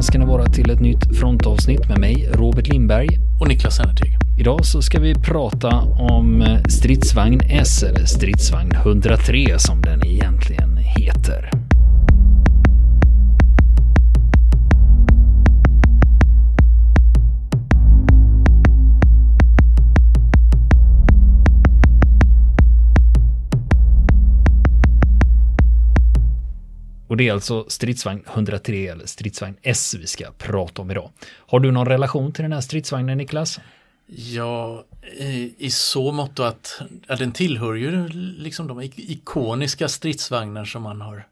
Välkomna ska ni vara till ett nytt frontavsnitt med mig, Robert Lindberg. Och Niklas Hennerteg. Idag så ska vi prata om stridsvagn S, eller stridsvagn 103 som den egentligen heter. Det är alltså stridsvagn 103 eller stridsvagn S vi ska prata om idag. Har du någon relation till den här stridsvagnen Niklas? Ja, i, i så mått att ja, den tillhör ju liksom de ikoniska stridsvagnar som man har,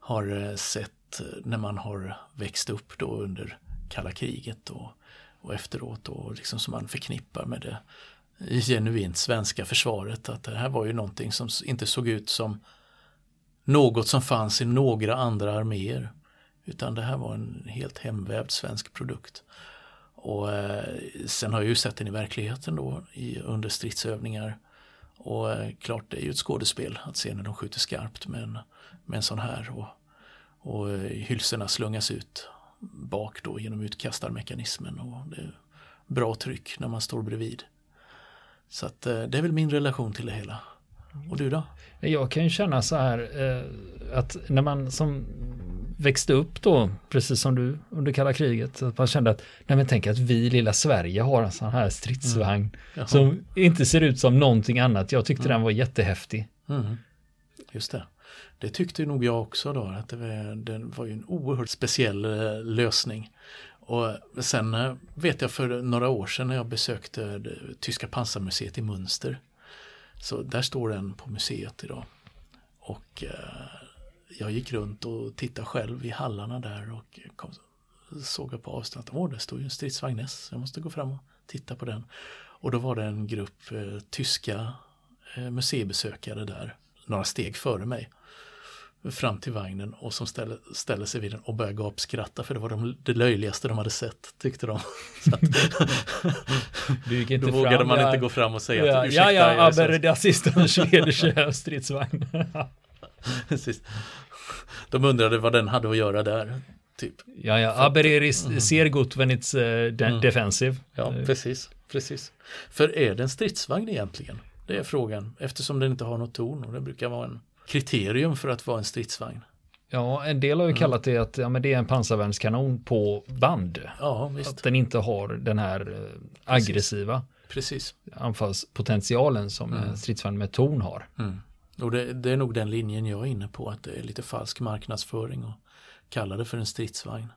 har eh, sett eh, när man har växt upp då under kalla kriget och, och efteråt och liksom som man förknippar med det genuint svenska försvaret. Att det här var ju någonting som inte såg ut som något som fanns i några andra arméer. Utan det här var en helt hemvävd svensk produkt. Och eh, sen har jag ju sett den i verkligheten då i, under stridsövningar. Och eh, klart det är ju ett skådespel att se när de skjuter skarpt med en, med en sån här. Och, och eh, hylsorna slungas ut bak då genom utkastarmekanismen. Och det är bra tryck när man står bredvid. Så att, eh, det är väl min relation till det hela. Och du då? Jag kan ju känna så här eh, att när man som växte upp då, precis som du under kalla kriget, att man kände att, nej men tänk att vi lilla Sverige har en sån här stridsvagn mm. som inte ser ut som någonting annat. Jag tyckte mm. den var jättehäftig. Mm. Just det. Det tyckte nog jag också då, att det var, det var ju en oerhört speciell eh, lösning. Och sen eh, vet jag för några år sedan när jag besökte det tyska pansarmuseet i Münster så där står den på museet idag. Och eh, jag gick runt och tittade själv i hallarna där och kom, såg jag på avstånd att det står ju en stridsvagn S. Jag måste gå fram och titta på den. Och då var det en grupp eh, tyska eh, museibesökare där, några steg före mig fram till vagnen och som ställer, ställer sig vid den och börjar gapskratta för det var de, det löjligaste de hade sett tyckte de. Så att, då vågade fram, man ja, inte gå fram och säga ja, att ursäkta. Ja, ja, aber das ist ein schwedische stridsvagn. De undrade vad den hade att göra där. Typ. Ja, ja, aber er mm. sehr gut wenn it's uh, mm. defensive. Ja, precis, precis. För är det en stridsvagn egentligen? Det är frågan, eftersom den inte har något torn och det brukar vara en kriterium för att vara en stridsvagn. Ja, en del har ju mm. kallat det att ja, men det är en pansarvärnskanon på band. Ja. Att den inte har den här eh, aggressiva Precis. anfallspotentialen som mm. en stridsvagn med torn har. Mm. Och det, det, är nog den linjen jag är inne på, att det är lite falsk marknadsföring och kalla det för en stridsvagn.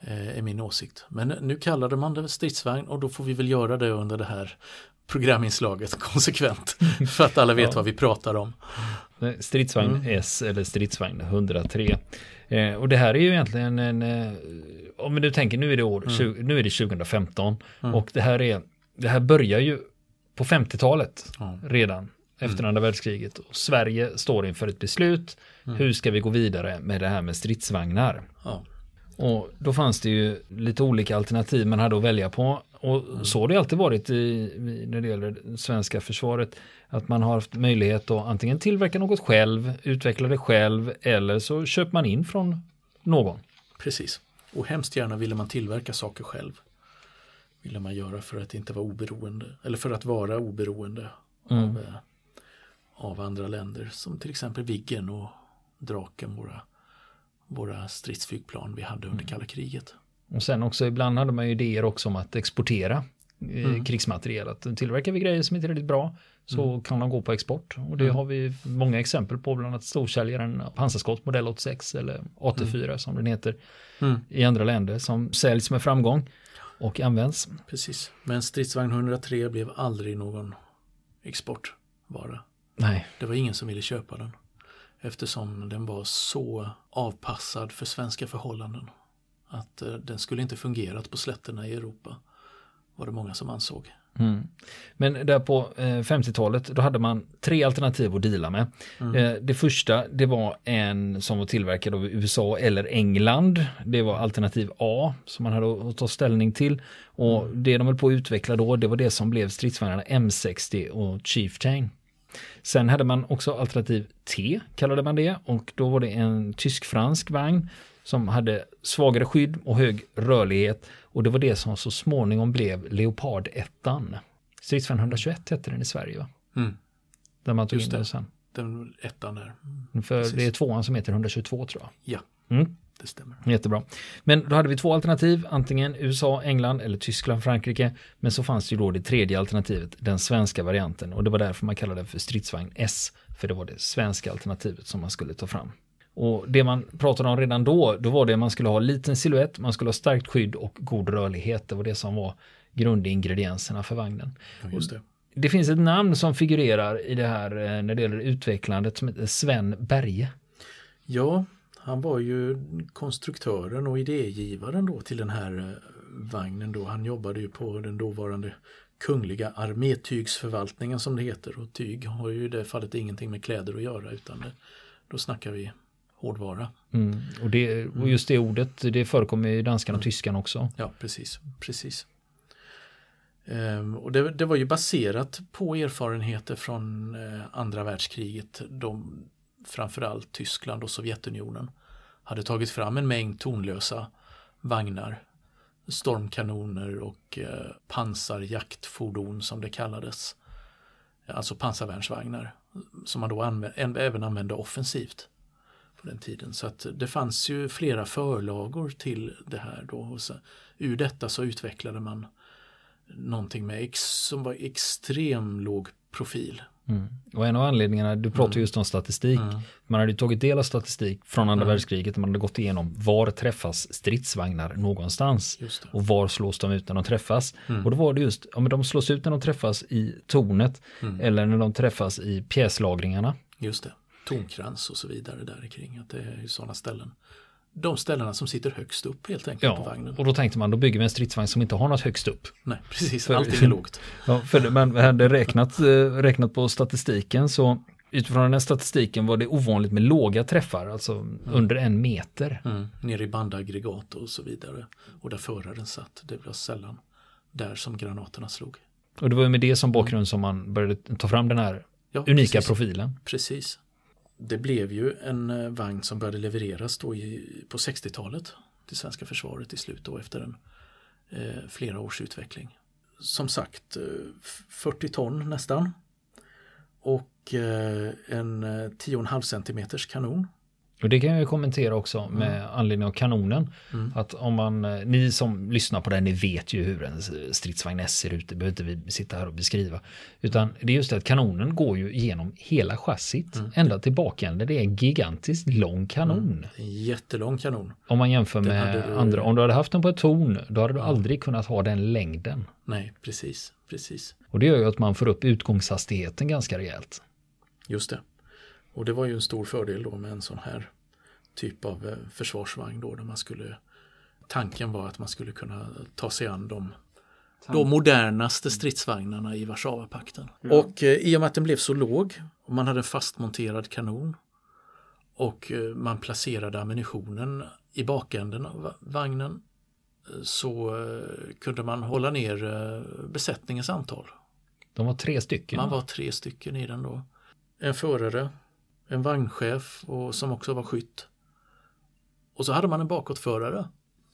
Eh, är min åsikt. Men nu kallade man det stridsvagn och då får vi väl göra det under det här programinslaget konsekvent. För att alla vet ja. vad vi pratar om. Stridsvagn mm. S eller stridsvagn 103. Eh, och det här är ju egentligen en, eh, om nu tänker nu är det år, mm. 20, nu är det 2015 mm. och det här är, det här börjar ju på 50-talet redan efter mm. andra världskriget. Och Sverige står inför ett beslut. Mm. Hur ska vi gå vidare med det här med stridsvagnar? Och då fanns det ju lite olika alternativ man hade att välja på. Och mm. så har det alltid varit i, när det gäller det svenska försvaret. Att man har haft möjlighet att antingen tillverka något själv, utveckla det själv eller så köper man in från någon. Precis. Och hemskt gärna ville man tillverka saker själv. Ville man göra för att inte vara oberoende. Eller för att vara oberoende mm. av, eh, av andra länder. Som till exempel Viggen och Draken, våra, våra stridsflygplan vi hade under mm. kalla kriget. Och sen också ibland hade man ju idéer också om att exportera eh, mm. krigsmateriel. Att tillverkar vi grejer som inte är riktigt bra så mm. kan de gå på export. Och det mm. har vi många exempel på, bland annat storsäljaren pansarskott modell 86 eller AT4 mm. som den heter mm. i andra länder som säljs med framgång och används. Precis, men stridsvagn 103 blev aldrig någon exportvara. Nej. Det var ingen som ville köpa den eftersom den var så avpassad för svenska förhållanden. Att eh, den skulle inte fungerat på slätterna i Europa. Var det många som ansåg. Mm. Men där på eh, 50-talet då hade man tre alternativ att dela med. Mm. Eh, det första det var en som var tillverkad av USA eller England. Det var alternativ A som man hade att ta ställning till. Och mm. det de höll på att utveckla då det var det som blev stridsvagnarna M60 och Chieftain. Sen hade man också alternativ T, kallade man det, och då var det en tysk-fransk vagn som hade svagare skydd och hög rörlighet. Och det var det som så småningom blev Leopard 1. Stridsvagn 121 hette den i Sverige va? Mm. Där man tog Just in den sen. Den ettan där. För Precis. det är tvåan som heter 122 tror jag. Ja, Mm. det stämmer. Jättebra. Men då hade vi två alternativ, antingen USA, England eller Tyskland, Frankrike. Men så fanns det ju då det tredje alternativet, den svenska varianten. Och det var därför man kallade det för stridsvagn S. För det var det svenska alternativet som man skulle ta fram. Och det man pratade om redan då, då var det att man skulle ha liten siluett, man skulle ha starkt skydd och god rörlighet. Det var det som var grundingredienserna för vagnen. Ja, just det. Det finns ett namn som figurerar i det här eh, när det gäller utvecklandet som heter Sven Berge. Ja, han var ju konstruktören och idégivaren då till den här eh, vagnen då. Han jobbade ju på den dåvarande Kungliga armétygsförvaltningen som det heter och tyg har ju i det fallet ingenting med kläder att göra utan det, då snackar vi hårdvara. Mm. Och, det, och just det ordet, det förekommer i danskan och tyskan också. Ja, precis. precis. Ehm, och det, det var ju baserat på erfarenheter från eh, andra världskriget. De, framförallt Tyskland och Sovjetunionen hade tagit fram en mängd tonlösa vagnar, stormkanoner och eh, pansarjaktfordon som det kallades. Alltså pansarvärnsvagnar som man då anvä- än- även använde offensivt på den tiden. Så att det fanns ju flera förlagor till det här då. Och så, ur detta så utvecklade man någonting med ex, som var extrem låg profil. Mm. Och en av anledningarna, du pratar just om statistik. Man hade ju tagit del av statistik från andra världskriget. Man hade gått igenom var träffas stridsvagnar någonstans. Och var slås de ut när de träffas. Och då var det just, ja men de slås ut när de träffas i tornet. Eller när de träffas i pjäslagringarna. Just det. Tornkrans och så vidare där kring. Att det är sådana ställen. De ställena som sitter högst upp helt enkelt på Ja, vagnen. och då tänkte man då bygger vi en stridsvagn som inte har något högst upp. Nej, precis. För- Allting är lågt. Ja, för man hade räknat, eh, räknat på statistiken så utifrån den här statistiken var det ovanligt med låga träffar, alltså under en meter. Mm. Nere i bandaggregat och så vidare. Och där föraren satt. Det var sällan där som granaterna slog. Och det var ju med det som bakgrund som man började ta fram den här Ja, unika precis. profilen. Precis. Det blev ju en eh, vagn som började levereras då i, på 60-talet till svenska försvaret i slut då efter en eh, flera års utveckling. Som sagt eh, 40 ton nästan. Och eh, en eh, 10,5 centimeters kanon. Och det kan jag kommentera också med Mm. anledning av kanonen. Att om man, eh, ni som lyssnar på det, ni vet ju hur en stridsvagn S ser ut, det behöver inte vi sitta här och beskriva. Utan det är just det att kanonen går ju genom hela chassit, Mm. ända till bakänden. Det är en gigantiskt lång kanon. En jättelång kanon. Om man jämför Den med du- andra, om du hade haft den på ett torn, då hade du aldrig kunnat ha den längden. Nej, precis, precis. Och det gör ju att man får upp utgångshastigheten ganska rejält. Just det. Och det var ju en stor fördel då med en sån här typ av eh, försvarsvagn då där man skulle Tanken var att man skulle kunna ta sig an de, de modernaste stridsvagnarna i Warszawapakten. Och eh, i och med att den blev så låg och man hade en fastmonterad kanon och eh, man placerade ammunitionen i bakänden av va- vagnen eh, så eh, kunde man hålla ner eh, besättningens antal. De var tre stycken. Man var tre stycken i den då. En förare, en vagnchef och som också var skytt. Och så hade man en bakåtförare.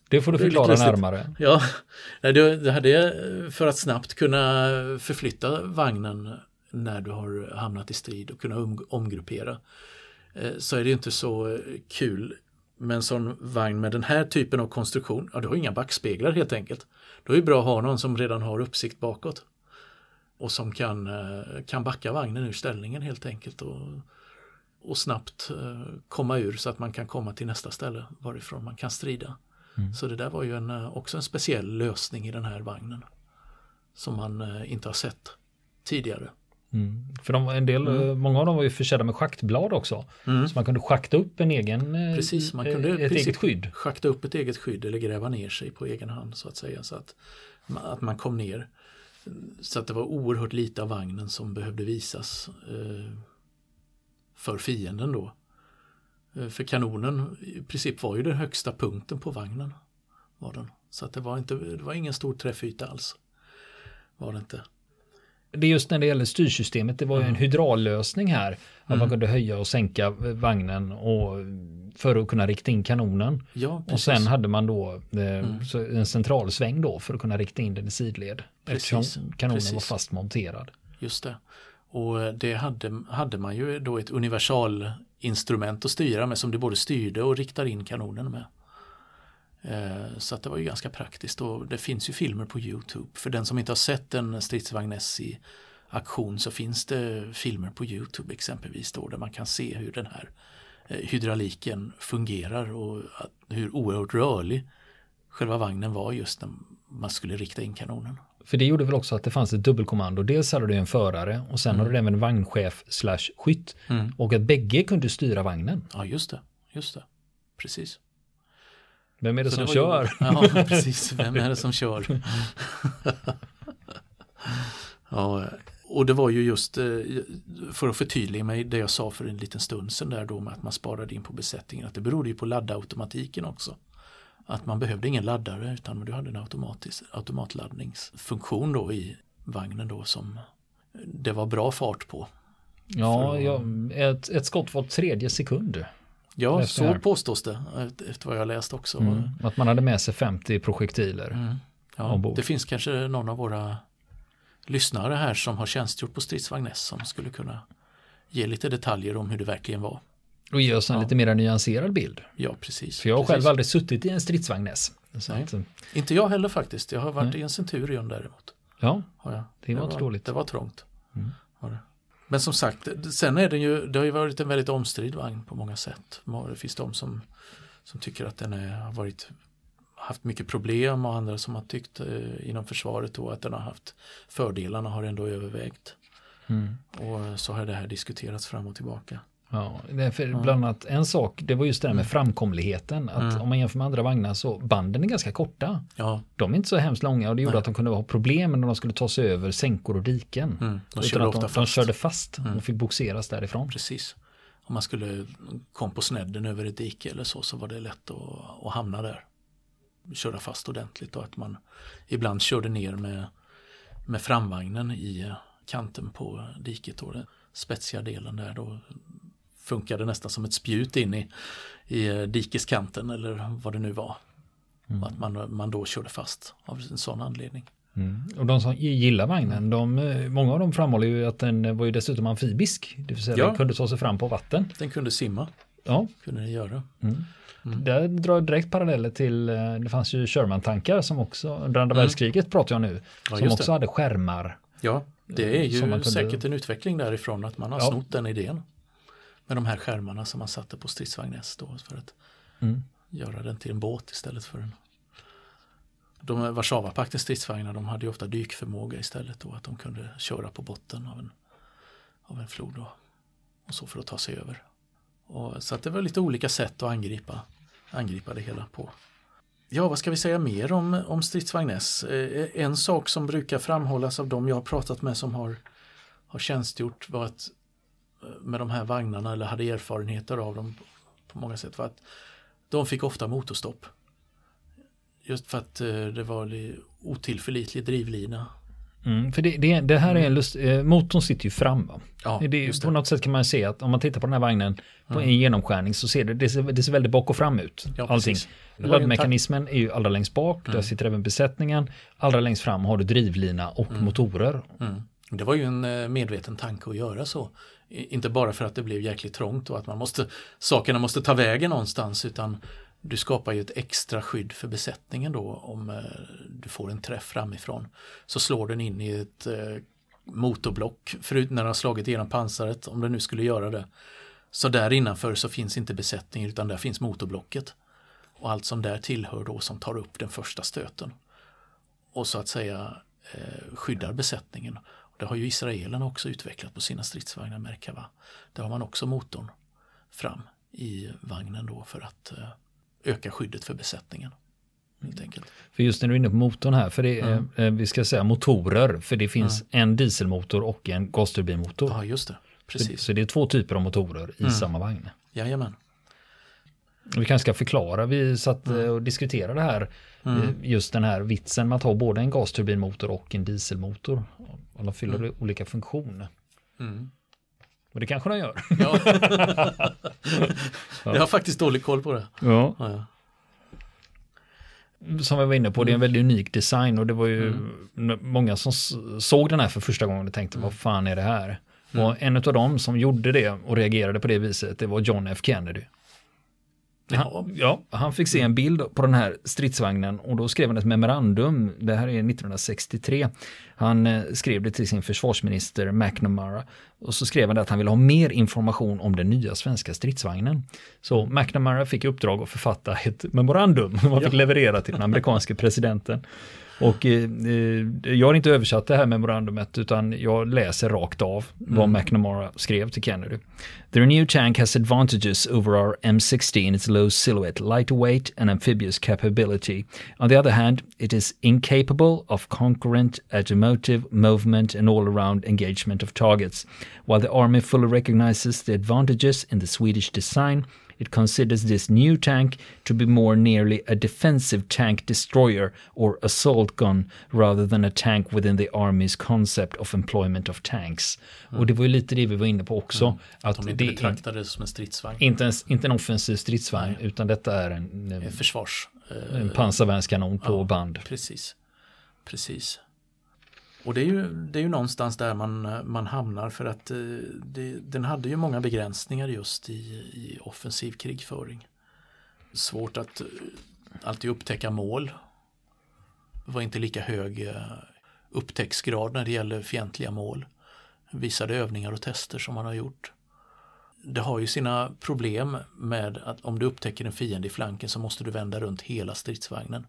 det får du förklara närmare. Ja, det, hade för att snabbt kunna förflytta vagnen när du har hamnat i strid och kunna om, omgruppera. Eh, Så är det inte så eh, kul med en sån vagn med den här typen av konstruktion. Ja, du har inga backspeglar helt enkelt. Då är det bra att ha någon som redan har uppsikt bakåt. Och som kan, eh, kan backa vagnen ur ställningen helt enkelt. Och, och snabbt eh, komma ur så att man kan komma till nästa ställe varifrån man kan strida. Så det där var ju en, eh, också en speciell lösning i den här vagnen. Som man eh, inte har sett tidigare. Mm. För de, en del, Mm. många av dem var ju försedda med schaktblad också. Så man kunde schakta upp en egen, Precis, man kunde ett eget skydd. schakta upp ett eget skydd eller gräva ner sig på egen hand så att säga. Så att, att man kom ner. Så att det var oerhört lite av vagnen som behövde visas för fienden då. Eh, för kanonen i princip var ju den högsta punkten på vagnen. Var den. Så att det var, inte, det var ingen stor träffyta alls. Var det inte. det är just när det gäller styrsystemet, det var ju en hydraullösning här. Att man kunde höja och sänka vagnen och, för att kunna rikta in kanonen. Ja, och sen hade man då eh, så en centralsväng då för att kunna rikta in den i sidled. Precis, Eftersom kanonen precis. var fast monterad. Just det. Och det hade, hade man ju då ett universalinstrument att styra med som du både styrde och riktade in kanonen med. Eh, så att det var ju ganska praktiskt och det finns ju filmer på Youtube. För den som inte har sett en stridsvagn S i aktion så finns det filmer på Youtube exempelvis då där man kan se hur den här eh, hydrauliken fungerar och hur oerhört rörlig själva vagnen var just när man skulle rikta in kanonen. För det gjorde väl också att det fanns ett dubbelkommando. Dels hade du en förare och sen hade du även en vagnchef slash skytt. Och att bägge kunde styra vagnen. Ja just det, just det. Precis. Vem är det Så som var kör? Ja, precis. Vem är det som kör? ja, och det var ju just eh, för att förtydliga mig det jag sa för en liten stund sedan där då med att man sparade in på besättningen. Att det berodde ju på laddautomatiken också. Att man behövde ingen laddare utan du hade en automatisk automatladdningsfunktion då i vagnen då som det var bra fart på. Ja, ja ett, ett skott var tredje sekund. Ja, det här. så påstås det efter vad jag läst också. Mm. Att man hade med sig 50 projektiler. Mm. Ja, ombord. det finns kanske någon av våra lyssnare här som har tjänstgjort på stridsvagn S som skulle kunna ge lite detaljer om hur det verkligen var. Och ge oss en lite mer nyanserad bild. Ja, precis. För jag har precis. själv aldrig suttit i en stridsvagn S. Nej. att, eh, Inte jag heller faktiskt. Jag har varit i en Centurion däremot. ja, Har jag. Det var inte dåligt. Det var trångt. Var det. Men som sagt, sen är den ju, det har ju varit en väldigt omstridd vagn på många sätt. Det finns de som, som tycker att den är, har varit, haft mycket problem och andra som har tyckt eh, inom försvaret då att den har haft fördelarna har ändå övervägt. Mm. Och så har det här diskuterats fram och tillbaka. Ja, för bland annat en sak, det var just det här med framkomligheten. Att om man jämför med andra vagnar så banden är ganska korta. Ja, De är inte så hemskt långa och det gjorde Nej. att de kunde ha problem när de skulle ta sig över sänkor och diken. mm. de körde de, de fast. körde fast och fick boxeras därifrån. Precis. Om man skulle kom på snedden över ett dike eller så så var det lätt att, att hamna där. Köra fast ordentligt och att man ibland körde ner med, med framvagnen i kanten på diket och den spetsiga delen där då funkade nästan som ett spjut in i, i eh, dikeskanten eller vad det nu var. Och att man, man då körde fast av en sån anledning. Mm. Och de som gillar vagnen, de, eh, många av dem framhåller ju att den var ju dessutom amfibisk. Det vill säga Ja. den kunde ta sig fram på vatten. Den kunde simma, Ja, kunde den göra. Där drar jag direkt paralleller till, eh, det fanns ju Sherman-tankar som också, under andra världskriget pratar jag nu, Mm. Ja, som också det. hade skärmar. Ja, det är ju säkert en utveckling därifrån att man har Ja. snott den idén. Med de här skärmarna som man satte på stridsvagn S då för att Mm. göra den till en båt istället för en de Warszawapaktens stridsvagnar de hade ju ofta dykförmåga istället då att de kunde köra på botten av en, av en flod då, och så för att ta sig över. Och, så att det var lite olika sätt att angripa, angripa det hela på. Ja, vad ska vi säga mer om, om stridsvagn S? Eh, En sak som brukar framhållas av de jag har pratat med som har, har tjänstgjort var att med de här vagnarna eller hade erfarenheter av dem på, många sätt var att de fick ofta motorstopp. Just för att eh, det var li- otillförlitlig drivlina. Mm, för det, det, det här är en lust, eh, motorn sitter ju fram. Va? Ja, det, på något sätt kan man se att om man tittar på den här vagnen på en genomskärning så ser det, det ser, det ser väldigt bak och fram ut. Ja, allting. Laddmekanismen är ju allra längst bak, där sitter även besättningen. Allra längst fram har du drivlina och motorer. Mm. Det var ju en eh, medveten tanke att göra så. Inte bara för att det blev jäkligt trångt och att man måste, sakerna måste ta vägen någonstans utan du skapar ju ett extra skydd för besättningen då om eh, du får en träff framifrån. Så slår den in i ett eh, motorblock förut när den har slagit igenom pansaret om den nu skulle göra det. Så där innanför så finns inte besättningen utan där finns motorblocket. Och allt som där tillhör då som tar upp den första stöten. Och så att säga eh, skyddar besättningen. Det har ju israelerna också utvecklat på sina stridsvagnar Merkava. Där har man också motorn fram i vagnen då för att eh, öka skyddet för besättningen. Enkelt. För just när du är inne på motorn här, för det Mm. eh, vi ska säga motorer, för det finns en dieselmotor och en gasturbinmotor. Ja, just det. Så, Precis. så det är två typer av motorer i Mm. samma vagn. Jajamän. Vi kanske ska förklara, vi satt mm. och diskuterade det här, mm. just den här vitsen med att ha både en gasturbinmotor och en dieselmotor. Och de fyller mm. olika funktioner. Mm. Och det kanske de gör. Ja. Jag har faktiskt dålig koll på det. Ja. ja. Som vi var inne på, det är en väldigt unik design och det var ju mm. många som såg den här för första gången och tänkte, vad fan är det här? Mm. Och en av dem som gjorde det och reagerade på det viset, det var John F Kennedy. Han, ja, han fick se en bild på den här stridsvagnen och då skrev han ett memorandum. Det här är 1963. Han eh, skrev det till sin försvarsminister McNamara och så skrev han att han ville ha mer information om den nya svenska stridsvagnen. Så McNamara fick uppdrag att författa ett memorandum som han fick leverera till den amerikanske presidenten. Och eh, eh, jag har inte översatt det här memorandumet utan jag läser rakt av vad mm. McNamara skrev till Kennedy. Their new tank has advantages over our M60 in its low silhouette, lightweight and amphibious capability. On the other hand, it is incapable of concurrent automotive movement and all-around engagement of targets. While the army fully recognizes the advantages in the Swedish design, It considers this new tank to be more nearly a defensive tank destroyer or assault gun rather than a tank within the Army's concept of employment of tanks. Mm. Och det var ju lite det vi var inne på också. Mm. Att, de inte det som en stridsvagn. Inte en, inte en offensiv stridsvagn Nej. utan detta är en, en försvars... En pansarvärnskanon på ja, band. Precis. Precis. Och det är ju, det är ju någonstans där man, man hamnar för att eh, det, den hade ju många begränsningar just i, i offensiv krigföring. Svårt att eh, alltid upptäcka mål. Det var inte lika hög eh, upptäcktsgrad när det gäller fientliga mål. Visade övningar och tester som man har gjort. Det har ju sina problem med att om du upptäcker en fiende i flanken så måste du vända runt hela stridsvagnen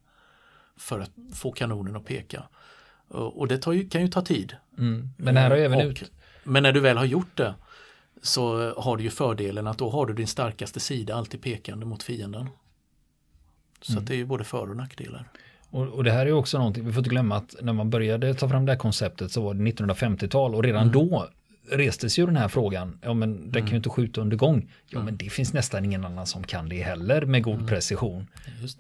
för att få kanonen att peka. Och det ju, kan ju ta tid. Mm. Men har även och, ut. Men när du väl har gjort det så har du ju fördelen att då har du din starkaste sida alltid pekande mot fienden. Så mm. det är ju både för och nackdelar. Och, och, det här är också någonting, vi får inte glömma att när man började ta fram det här konceptet så var det 1950-tal och redan mm. då restes ju den här frågan, ja men den mm. kan ju inte skjuta under gång. Ja mm. men det finns nästan ingen annan som kan det heller med god mm. precision.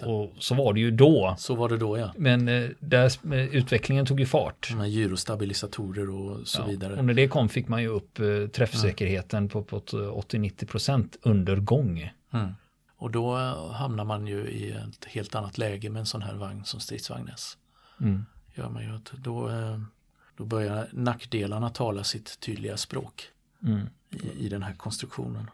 Och så var det ju då. Så var det då ja. Men eh, där, eh, utvecklingen tog ju fart. Med gyrostabilisatorer och så ja. vidare. Och när det kom fick man ju upp eh, träffsäkerheten på, på 80-90% under gång. Mm. Och då hamnar man ju i ett helt annat läge med en sån här vagn som stridsvagn S. Mm. Gör man ju att då då börjar nackdelarna tala sitt tydliga språk mm. i, i, den här konstruktionen.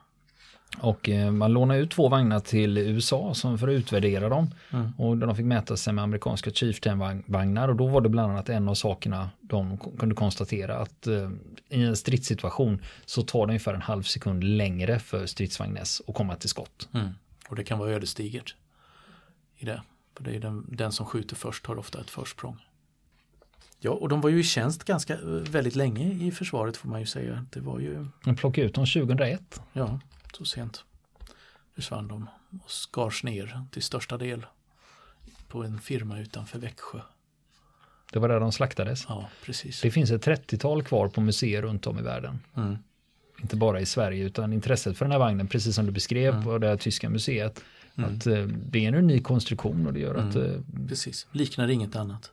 Och eh, man lånade ut två vagnar till USA som för att utvärdera dem. Mm. Och de fick mäta sig med amerikanska Chieftain-vagnar och då var det bland annat en av sakerna de kunde konstatera att eh, i en stridssituation så tar det ungefär en halv sekund längre för stridsvagn S att komma till skott. Mm. Och det kan vara ödesdigert i det. För det är den, den som skjuter först har ofta ett försprång. Ja, och de var ju i tjänst ganska eh, väldigt länge i försvaret får man ju säga. Det var ju... De plockade ut dem 2001. Ja, så sent försvann de och skars ner till största del på en firma utanför Växjö. Det var där de slaktades? Ja, precis. Det finns ett 30-tal kvar på museer runt om i världen. Mm. Inte bara i Sverige utan intresset för den här vagnen, precis som du beskrev mm. på det här tyska museet. Mm. Att eh, det är en unik konstruktion och det gör att... Mm. Eh, precis, liknar inget annat.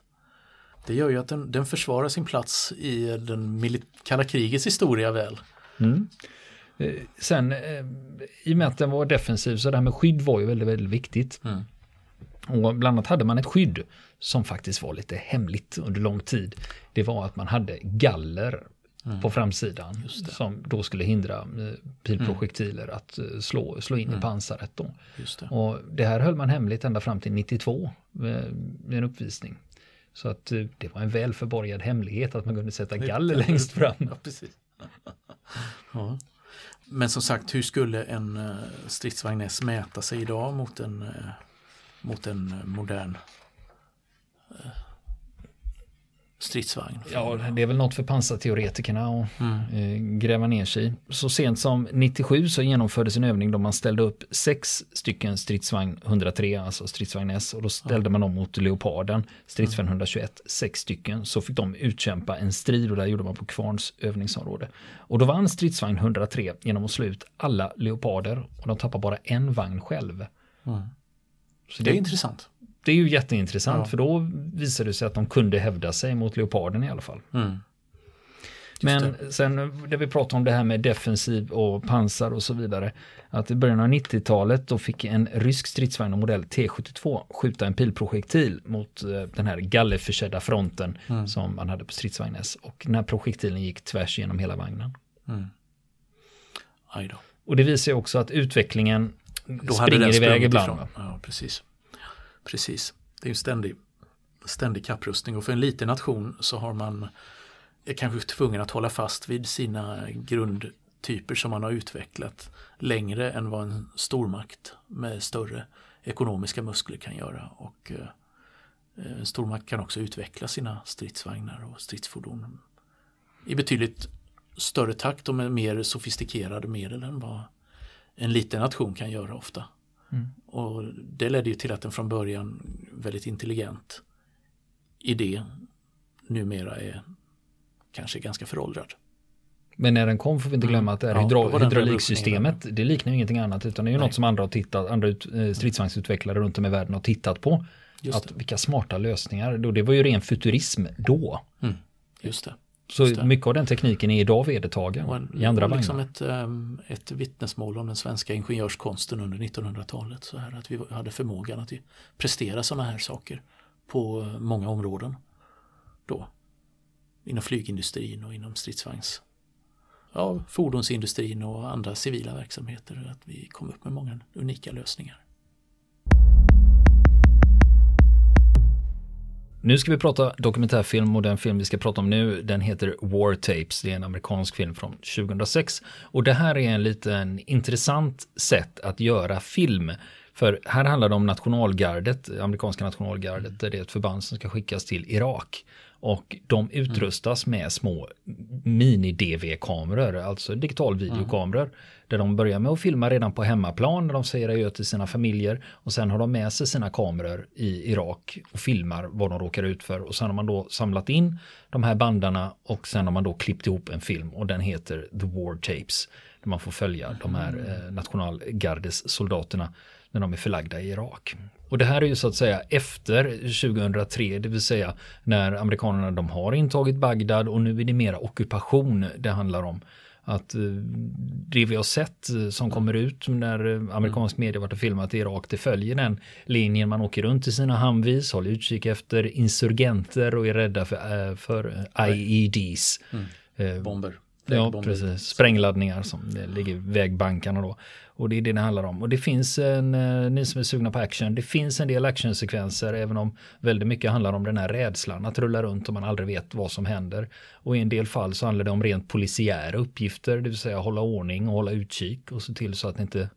Det gör ju att den, den försvarar sin plats i den kalla krigets historia väl. Mm. Eh, sen eh, i och med att den var defensiv så det här med skydd var ju väldigt, väldigt viktigt. Mm. Och bland annat hade man ett skydd som faktiskt var lite hemligt under lång tid. Det var att man hade galler mm. på framsidan som då skulle hindra eh, pilprojektiler mm. att slå, slå in i mm. pansaret. Då. Det. Och det här höll man hemligt ända fram till 92 med en uppvisning. Så att eh, det var en väl förborgad hemlighet att man kunde sätta galler längst fram. Ja, precis. ja. Men som sagt, hur skulle en eh, stridsvagn S mäta sig idag mot en, eh, mot en modern stridsvagn. Ja, det är väl något för pansarteoretikerna att mm. Eh, gräva ner sig i. Så sent som 97 så genomfördes en övning då man ställde upp sex stycken stridsvagn 103, alltså stridsvagn S, och då ställde man dem mot Leoparden, stridsvagn 121, sex stycken, så fick de utkämpa en strid och det gjorde man på Kvarns övningsområde. Och då vann stridsvagn 103 genom att slå ut alla Leoparder och de tappade bara en vagn själv. Mm. Så det, det är intressant. Det är ju jätteintressant ja. för då visar det sig att de kunde hävda sig mot leoparden i alla fall. Mm. Men sen när vi pratar om det här med defensiv och pansar och så vidare. Att i början av 90-talet då fick en rysk stridsvagn av modell T72 skjuta en pilprojektil mot eh, den här gallerförsedda fronten mm. som man hade på stridsvagn S. Och den här projektilen gick tvärs genom hela vagnen. Mm. Och det visar ju också att utvecklingen då springer iväg ibland. Ja, precis precis. Det är en ständig, ständig kapprustning och för en liten nation så har man är kanske tvungen att hålla fast vid sina grundtyper som man har utvecklat längre än vad en stormakt med större ekonomiska muskler kan göra. Och eh, en stormakt kan också utveckla sina stridsvagnar och stridsfordon i betydligt större takt och med mer sofistikerade medel än vad en liten nation kan göra ofta. Mm. Och Det ledde ju till att en från början väldigt intelligent idé numera är kanske ganska föråldrad. Men när den kom får vi inte glömma att det ja, hydrauliksystemet, det liknar ju ingenting annat utan det är ju Nej. något som andra har tittat, andra ut, eh, stridsvagnsutvecklare runt om i världen har tittat på. Att, vilka smarta lösningar, det var ju ren futurism då. Mm. Just det. Så mycket av den tekniken är idag vedertagen en, i andra liksom vagnar. Ett, um, ett vittnesmål om den svenska ingenjörskonsten under 1900-talet. Så här att vi hade förmågan att prestera sådana här saker på många områden då inom flygindustrin och inom stridsvagns ja, fordonsindustrin och andra civila verksamheter. Att vi kom upp med många unika lösningar. Nu ska vi prata dokumentärfilm och den film vi ska prata om nu den heter War Tapes. Det är en amerikansk film från 2006. Och det här är en liten intressant sätt att göra film. För här handlar det om nationalgardet, amerikanska nationalgardet, där det är ett förband som ska skickas till Irak. Och de utrustas med små mini-DV-kameror, alltså digital videokameror. Mm. Där de börjar med att filma redan på hemmaplan när de säger adjö till sina familjer. Och sen har de med sig sina kameror i Irak och filmar vad de råkar ut för. Och sen har man då samlat in de här bandarna och sen har man då klippt ihop en film och den heter The War Tapes. Där man får följa mm. de här mm. eh, nationalgardes soldaterna när de är förlagda i Irak. Och det här är ju så att säga efter 2003, det vill säga när amerikanerna de har intagit Bagdad och nu är det mera ockupation det handlar om. Att eh, det vi har sett eh, som kommer ut när eh, amerikansk media varit och filmat i Irak, det följer den linjen. Man åker runt i sina Humvees, håller utkik efter insurgenter och är rädda för, för IEDs. Mm. Bomber. Ja, precis. Sprängladdningar som ligger i vägbankarna då. Och det är det det handlar om. Och det finns en, eh, ni som är sugna på action, det finns en del actionsekvenser även om väldigt mycket handlar om den här rädslan att rulla runt och man aldrig vet vad som händer. Och i en del fall så handlar det om rent polisiära uppgifter, det vill säga hålla ordning och hålla utkik och se till så att det inte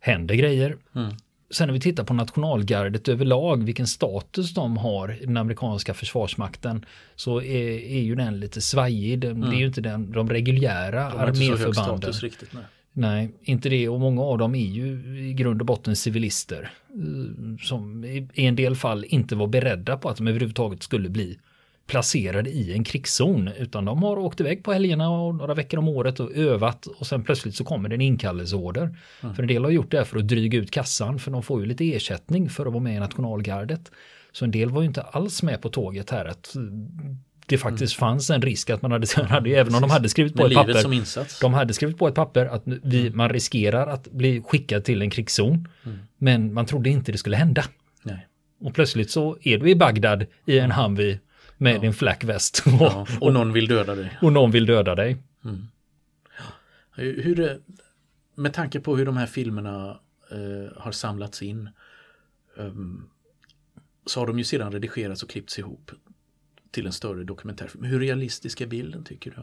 händer grejer. Mm. Sen när vi tittar på nationalgardet överlag, vilken status de har i den amerikanska försvarsmakten, så är, är ju den lite svajig. mm. Det är ju inte den, de reguljära de arméförbanden. Riktigt, nej. nej, inte det. Och många av dem är ju i grund och botten civilister. Eh, som i en del fall inte var beredda på att de överhuvudtaget skulle bli placerade i en krigszon utan de har åkt iväg på helgerna och några veckor om året och övat och sen plötsligt så kommer det en inkallelseorder. Mm. För en del har gjort det för att dryga ut kassan för de får ju lite ersättning för att vara med i nationalgardet. Så en del var ju inte alls med på tåget här att det faktiskt mm. fanns en risk att man hade, hade även om de hade skrivit på ett papper. De hade skrivit på ett papper att vi, mm. man riskerar att bli skickad till en krigszon. Mm. Men man trodde inte det skulle hända. Nej. Och plötsligt så är du i Bagdad i en Humvee med ja. din flackväst. Ja, och någon vill döda dig. Och någon vill döda dig. Mm. Hur, med tanke på hur de här filmerna eh, har samlats in um, så har de ju sedan redigerats och klippts ihop till en större dokumentärfilm. Hur realistisk är bilden tycker du?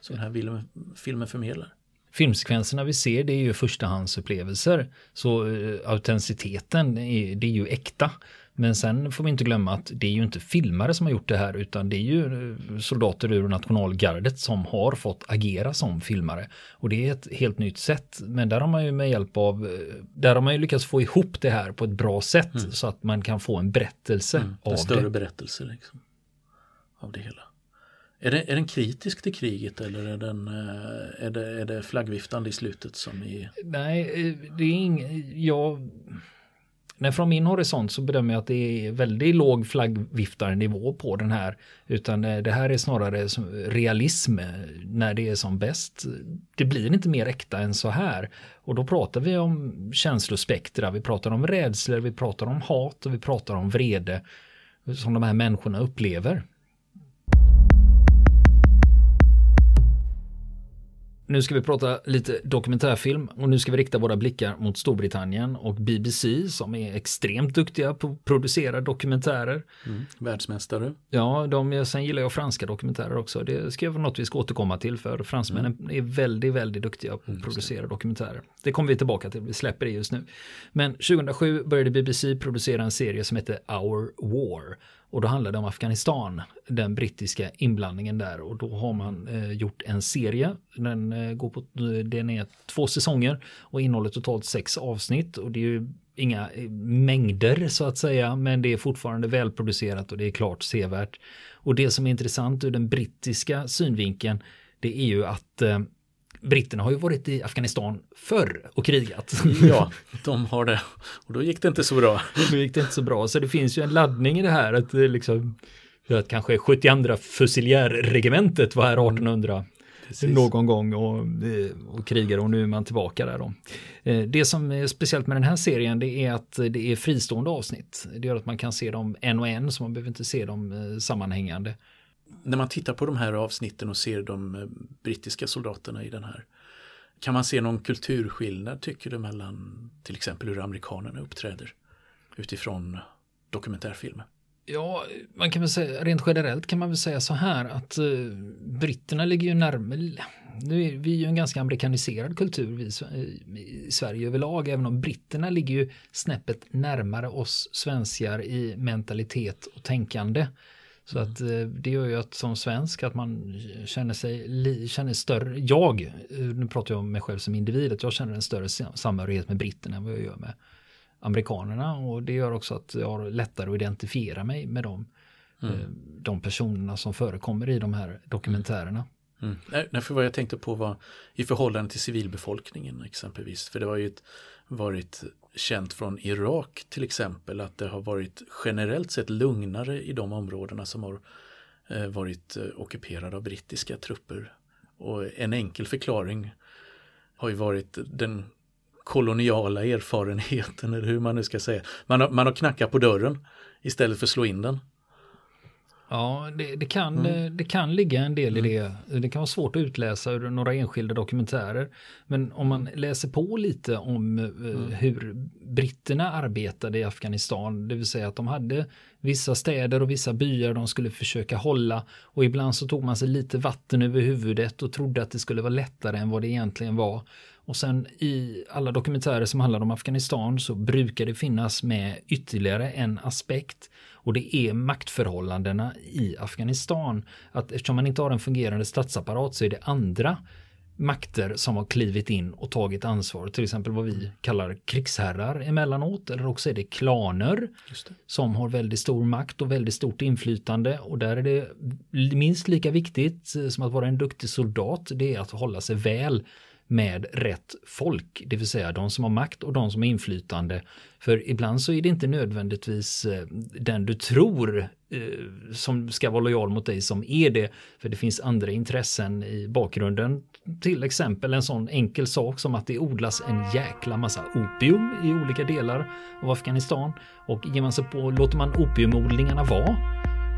Som den här filmen, filmen förmedlar? filmsekvenserna vi ser det är ju förstahandsupplevelser. Så uh, autenticiteten är, det är ju äkta. Men sen får vi inte glömma att det är ju inte filmare som har gjort det här utan det är ju eh, soldater ur nationalgardet som har fått agera som filmare. Och det är ett helt nytt sätt. Men där har man ju med hjälp av, eh, där har man ju lyckats få ihop det här på ett bra sätt mm. så att man kan få en berättelse mm, en av större det. berättelse liksom. Av det hela. Är, det, är den kritisk till kriget eller är, den, är, det, är det flaggviftande i slutet som är... Nej, det är inget, jag Nej, från min horisont så bedömer jag att det är väldigt låg flaggviftarnivå på den här. Utan eh, det här är snarare realism eh, när det är som bäst. Det blir inte mer äkta än så här. Och då pratar vi om känslospektra, vi pratar om rädslor, vi pratar om hat och vi pratar om vrede som de här människorna upplever. Nu ska vi prata lite dokumentärfilm och nu ska vi rikta våra blickar mot Storbritannien och BBC som är extremt duktiga på att producera dokumentärer. Mm, världsmästare. Ja, de, sen gillar jag franska dokumentärer också. Det ska vara något vi ska återkomma till för fransmännen mm. är väldigt, väldigt duktiga på att mm, producera dokumentärer. Det kommer vi tillbaka till, vi släpper det just nu. Men 2007 började BBC producera en serie som heter Our War och då handlar det om Afghanistan, den brittiska inblandningen där. Och då har man eh, gjort en serie. Den, eh, går på, eh, den är två säsonger och innehåller totalt sex avsnitt. Och det är ju inga eh, mängder så att säga, men det är fortfarande välproducerat och det är klart sevärt. Och det som är intressant ur den brittiska synvinkeln, det är ju att eh, britterna har ju varit i Afghanistan förr och krigat. Ja, de har det. Och då gick det inte så bra. Då gick det inte så bra. Så det finns ju en laddning i det här att det liksom att kanske 72 fusiljärregementet var här 1800 mm. någon gång och, och krigade och nu är man tillbaka där då. Eh, det som är speciellt med den här serien det är att det är fristående avsnitt. Det gör att man kan se dem en och en så man behöver inte se dem eh, sammanhängande när man tittar på de här avsnitten och ser de eh, brittiska soldaterna i den här kan man se någon kulturskillnad tycker du mellan till exempel hur amerikanerna uppträder utifrån dokumentärfilmer? Ja, man kan väl säga rent generellt kan man väl säga så här att eh, britterna ligger ju närmare nu är vi ju en ganska amerikaniserad kultur vi, i Sverige överlag, även om britterna ligger ju snäppet närmare oss svenskar i mentalitet och tänkande. Så att eh, det gör ju att som svensk att man känner sig, känner större, jag, eh, nu pratar jag om mig själv som individ, att jag känner en större samhörighet med britterna än vad jag gör med amerikanerna och det gör också att jag har lättare att identifiera mig med dem. Mm. Eh, de personerna som förekommer i de här dokumentärerna. Mm. Nej, för vad jag tänkte på var i förhållande till civilbefolkningen exempelvis. För det har ju varit känt från Irak till exempel att det har varit generellt sett lugnare i de områdena som har eh, varit eh, ockuperade av brittiska trupper. Och en enkel förklaring har ju varit den koloniala erfarenheten eller hur man nu ska säga. Man har, man har knackat på dörren istället för att slå in den. Ja, det, det kan, mm. det kan ligga en del mm. i det. Det kan vara svårt att utläsa ur några enskilda dokumentärer. Men om man läser på lite om eh, mm. hur britterna arbetade i Afghanistan, det vill säga att de hade vissa städer och vissa byar de skulle försöka hålla och ibland så tog man sig lite vatten över huvudet och trodde att det skulle vara lättare än vad det egentligen var. Och sen i alla dokumentärer som handlar om Afghanistan så brukar det finnas med ytterligare en aspekt och det är maktförhållandena i Afghanistan. Att eftersom man inte har en fungerande statsapparat så är det andra makter som har klivit in och tagit ansvar. Till exempel vad vi kallar krigsherrar emellanåt. Eller också är det klaner det. som har väldigt stor makt och väldigt stort inflytande. Och där är det minst lika viktigt som att vara en duktig soldat. Det är att hålla sig väl med rätt folk, det vill säga de som har makt och de som har inflytande. För ibland så är det inte nödvändigtvis eh, den du tror eh, som ska vara lojal mot dig som är det. För det finns andra intressen i bakgrunden. Till exempel en sån enkel sak som att det odlas en jäkla massa opium i olika delar av Afghanistan. Och ger man sig på, låter man opiumodlingarna vara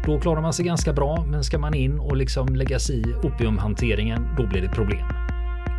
då klarar man sig ganska bra, men ska man in och liksom lägga sig i opiumhanteringen, då blir det problem.